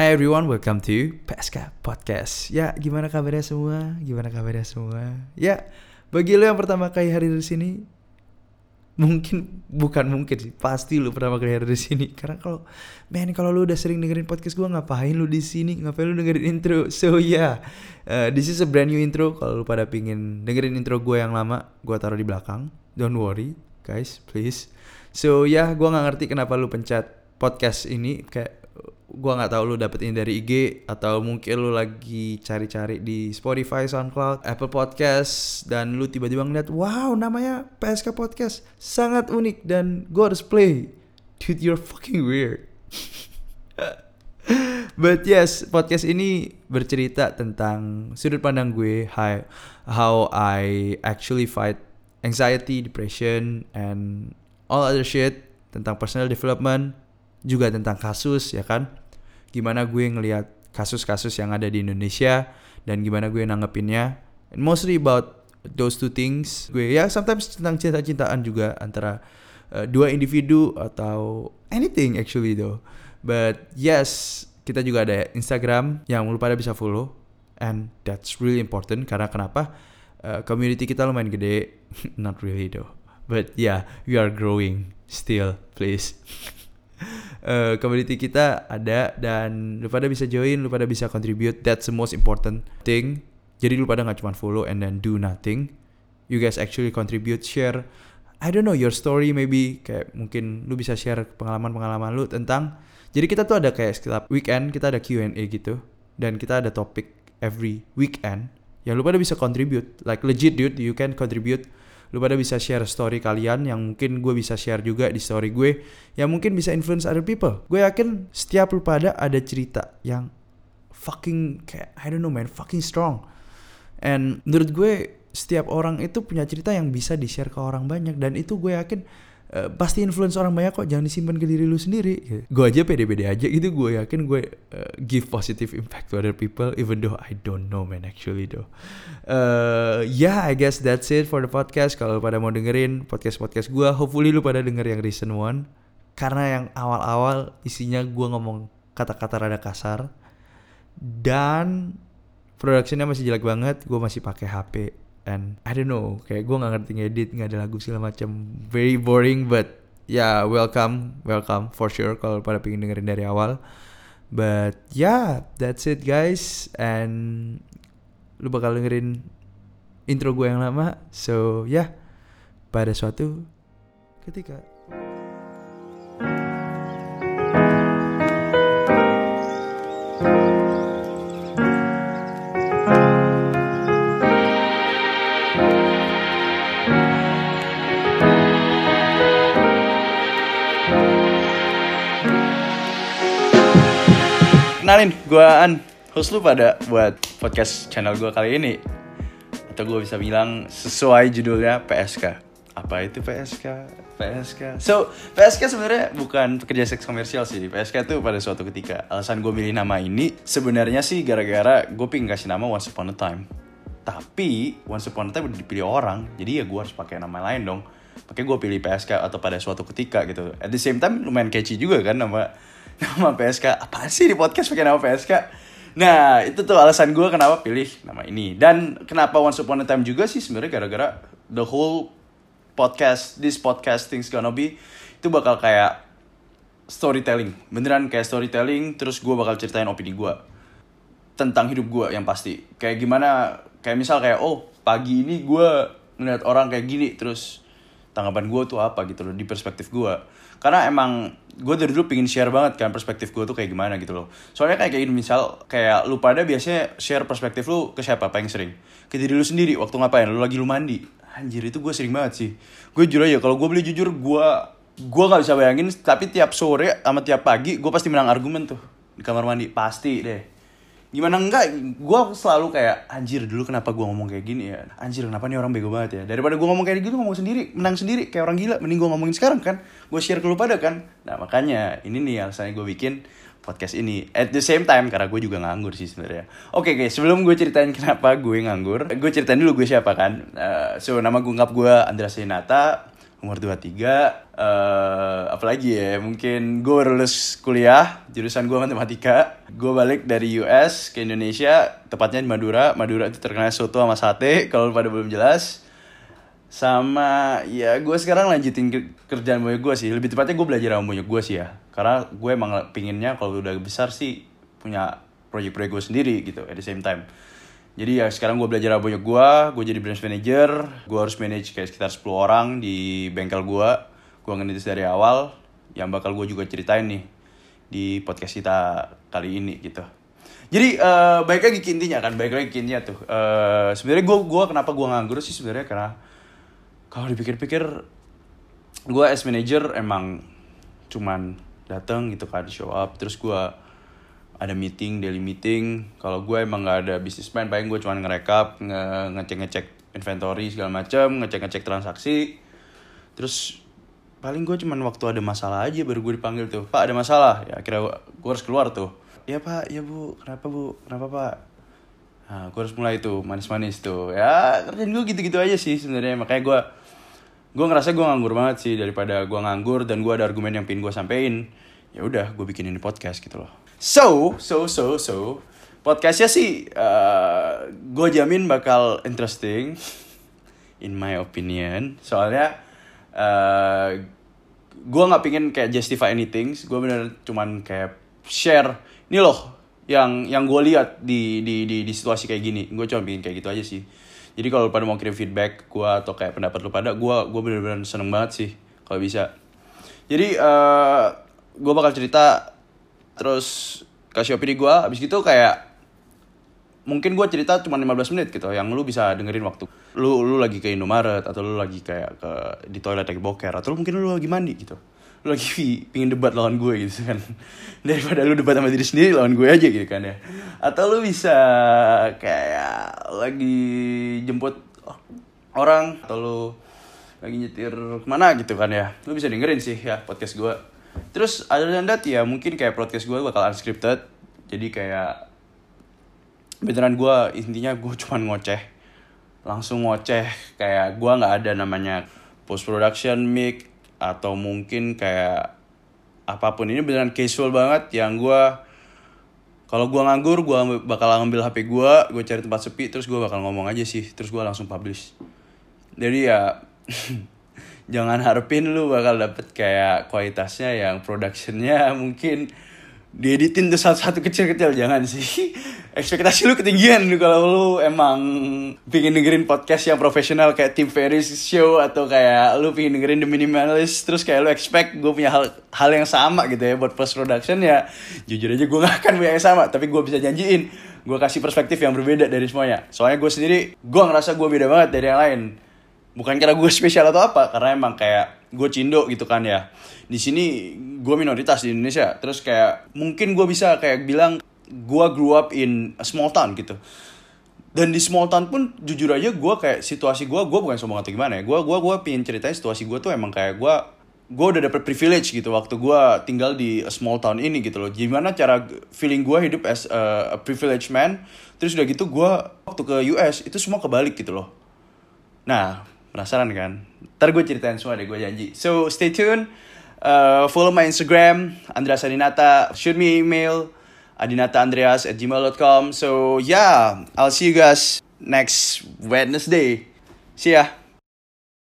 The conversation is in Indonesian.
Hi everyone, welcome to PSK Podcast. Ya, gimana kabarnya semua? Gimana kabarnya semua? Ya, bagi lo yang pertama kali hadir di sini, mungkin bukan mungkin sih, pasti lu pertama kali hadir di sini. Karena kalau, men, kalau lu udah sering dengerin podcast gua, ngapain lu di sini? Ngapain lu dengerin intro? So yeah, uh, this is a brand new intro. Kalau lu pada pingin dengerin intro gue yang lama, gua taruh di belakang. Don't worry, guys, please. So ya, yeah, gua nggak ngerti kenapa lu pencet podcast ini kayak gua nggak tahu lu dapetin dari IG atau mungkin lu lagi cari-cari di Spotify, SoundCloud, Apple Podcast dan lu tiba-tiba ngeliat wow namanya PSK Podcast sangat unik dan gua harus play. Dude, you're fucking weird. But yes, podcast ini bercerita tentang sudut pandang gue, how, how I actually fight anxiety, depression, and all other shit tentang personal development, juga tentang kasus ya kan gimana gue ngelihat kasus-kasus yang ada di Indonesia dan gimana gue nanggepinnya. And mostly about those two things. Gue ya sometimes tentang cinta-cintaan juga antara uh, dua individu atau anything actually though. But yes kita juga ada Instagram yang lu pada bisa follow and that's really important karena kenapa? Uh, community kita lumayan gede. Not really though. But yeah we are growing still please uh, community kita ada dan lu pada bisa join, lu pada bisa contribute. That's the most important thing. Jadi lu pada nggak cuma follow and then do nothing. You guys actually contribute, share. I don't know your story maybe kayak mungkin lu bisa share pengalaman-pengalaman lu tentang. Jadi kita tuh ada kayak setiap weekend kita ada Q&A gitu dan kita ada topik every weekend yang lu pada bisa contribute. Like legit dude, you can contribute lu pada bisa share story kalian yang mungkin gue bisa share juga di story gue yang mungkin bisa influence other people. Gue yakin setiap lu pada ada cerita yang fucking kayak I don't know man fucking strong. And menurut gue setiap orang itu punya cerita yang bisa di share ke orang banyak. Dan itu gue yakin Uh, pasti influence orang banyak kok jangan disimpan ke diri lu sendiri. Gue aja pede-pede aja gitu gue yakin gue uh, give positive impact to other people even though I don't know man actually though. Uh, yeah I guess that's it for the podcast. Kalau pada mau dengerin podcast podcast gue hopefully lu pada denger yang recent one. Karena yang awal-awal isinya gue ngomong kata-kata rada kasar. Dan productionnya masih jelek banget gue masih pakai HP and I don't know kayak gue nggak ngerti ngedit nggak ada lagu segala macam very boring but ya yeah, welcome welcome for sure kalau pada pengen dengerin dari awal. But yeah that's it guys. And lu bakal dengerin intro gue yang lama. So yeah pada suatu ketika kenalin, gue An, host lu pada buat podcast channel gue kali ini. Atau gue bisa bilang sesuai judulnya PSK. Apa itu PSK? PSK. So, PSK sebenarnya bukan pekerja seks komersial sih. PSK itu pada suatu ketika. Alasan gue milih nama ini sebenarnya sih gara-gara gue pengen kasih nama Once Upon a Time. Tapi Once Upon a Time udah dipilih orang, jadi ya gue harus pakai nama lain dong. Pakai gue pilih PSK atau pada suatu ketika gitu. At the same time lumayan catchy juga kan nama nama PSK apa sih di podcast pakai nama PSK nah itu tuh alasan gue kenapa pilih nama ini. Dan kenapa Once Upon a Time juga sih sebenarnya gara-gara the whole podcast this podcast things gonna be itu bakal kayak storytelling. Beneran kayak storytelling terus gue bakal ceritain opini gue tentang hidup gue yang pasti. Kayak gimana kayak misal kayak oh pagi ini gue ngeliat orang kayak gini terus tanggapan gue tuh apa gitu loh di perspektif gue karena emang gue dari dulu pingin share banget kan perspektif gue tuh kayak gimana gitu loh. Soalnya kayak kayak misal kayak lu pada biasanya share perspektif lu ke siapa paling sering? Ke diri lu sendiri waktu ngapain? Lu lagi lu mandi? Anjir itu gue sering banget sih. Gue jujur aja kalau gue beli jujur gue gue nggak bisa bayangin tapi tiap sore sama tiap pagi gue pasti menang argumen tuh di kamar mandi. Pasti deh gimana enggak? Gue selalu kayak anjir dulu kenapa gue ngomong kayak gini ya? Anjir kenapa nih orang bego banget ya? Daripada gue ngomong kayak gitu ngomong sendiri menang sendiri kayak orang gila. Mending gue ngomongin sekarang kan? Gue share ke lu pada kan? Nah makanya ini nih alasannya gue bikin podcast ini. At the same time karena gue juga nganggur sih sebenarnya. Oke okay, guys sebelum gue ceritain kenapa gue nganggur gue ceritain dulu gue siapa kan? Uh, so nama gue ngap gue Andra Senata umur 23 eh apalagi ya mungkin gue lulus kuliah jurusan gue matematika. Gue balik dari US ke Indonesia tepatnya di Madura. Madura itu terkenal soto sama sate kalau pada belum jelas. Sama ya gue sekarang lanjutin ke- kerjaan banyak gue sih. Lebih tepatnya gue belajar sama banyak gue sih ya. Karena gue emang pinginnya kalau udah besar sih punya project-project gue sendiri gitu at the same time jadi ya sekarang gue belajar apa gue, gue jadi branch manager, gue harus manage kayak sekitar 10 orang di bengkel gue. Gue ngenitis dari awal, yang bakal gue juga ceritain nih di podcast kita kali ini gitu. Jadi eh baik lagi intinya kan, baik lagi intinya tuh. Eh sebenarnya gue gua kenapa gue nganggur sih sebenarnya karena kalau dipikir-pikir gue as manager emang cuman datang gitu kan show up terus gue ada meeting daily meeting. Kalau gue emang nggak ada business plan paling gue cuma ngerekap nge ngecek ngecek inventory segala macam ngecek ngecek transaksi. Terus paling gue cuman waktu ada masalah aja baru gue dipanggil tuh pak ada masalah. Ya kira gue harus keluar tuh. Ya pak. Ya bu. Kenapa bu? Kenapa pak? Nah gue harus mulai tuh manis-manis tuh. Ya kerjaan gue gitu-gitu aja sih sebenarnya. Makanya gue gue ngerasa gue nganggur banget sih daripada gue nganggur dan gue ada argumen yang pin gue sampein. Ya udah gue bikin ini podcast gitu loh so so so so podcastnya sih uh, gue jamin bakal interesting in my opinion. Soalnya uh, gue nggak pingin kayak justify anything gue bener cuman kayak share. Ini loh yang yang gue lihat di, di di di situasi kayak gini. Gue cuma pingin kayak gitu aja sih. Jadi kalau pada mau kirim feedback gue atau kayak pendapat lu pada gue gue bener-bener seneng banget sih kalau bisa. Jadi uh, gue bakal cerita terus kasih opini gue abis gitu kayak mungkin gue cerita cuma 15 menit gitu yang lu bisa dengerin waktu lu lu lagi ke Indomaret atau lu lagi kayak ke di toilet lagi boker atau lu mungkin lu lagi mandi gitu. Lu lagi pingin debat lawan gue gitu kan. Daripada lu debat sama diri sendiri lawan gue aja gitu kan ya. Atau lu bisa kayak lagi jemput orang atau lu lagi nyetir ke mana gitu kan ya. Lu bisa dengerin sih ya podcast gue terus other than that ya mungkin kayak podcast gue bakal unscripted. Jadi kayak beneran gue intinya gue cuman ngoceh. Langsung ngoceh kayak gue nggak ada namanya post production mic atau mungkin kayak apa pun. Ini beneran casual banget yang gue kalau gue nganggur gue bakal ngambil hp gue gue cari tempat sepi terus gue bakal ngomong aja sih terus gue langsung publish. Jadi ya jangan harapin lu bakal dapet kayak kualitasnya yang productionnya mungkin dieditin tuh satu-satu kecil-kecil jangan sih. Ekspektasi lu ketinggian lu kalau lu emang pingin dengerin podcast yang profesional kayak Tim Ferriss show atau kayak lu pingin dengerin The Minimalist terus kayak lu expect gue punya hal hal yang sama gitu ya buat post production ya jujur aja gue gak akan punya yang sama. Tapi gue bisa janjiin gue kasih perspektif yang berbeda dari semuanya. Soalnya gue sendiri gue ngerasa gue beda banget dari yang lain bukan karena gue spesial atau apa karena emang kayak gue cindo gitu kan ya. Di sini gue minoritas di Indonesia. Terus kayak mungkin gue bisa kayak bilang gue grew up in a small town gitu. Dan di small town pun jujur aja gue kayak situasi gue gue bukan sombong atau gimana ya. Gue gue gue pingin ceritain situasi gue tuh emang kayak gue gue udah dapet privilege gitu waktu gue tinggal di a small town ini gitu loh. Gimana cara feeling gue hidup as a, a privileged man. Terus udah gitu gue waktu ke US itu semua kebalik gitu loh. Nah penasaran kan? Ntar gue ceritain semua deh gue janji. So stay tune uh, follow my Instagram Andreas Adinata. Shoot me email adinataandreas at gmail.com so yeah I'll see you guys next Wednesday. See ya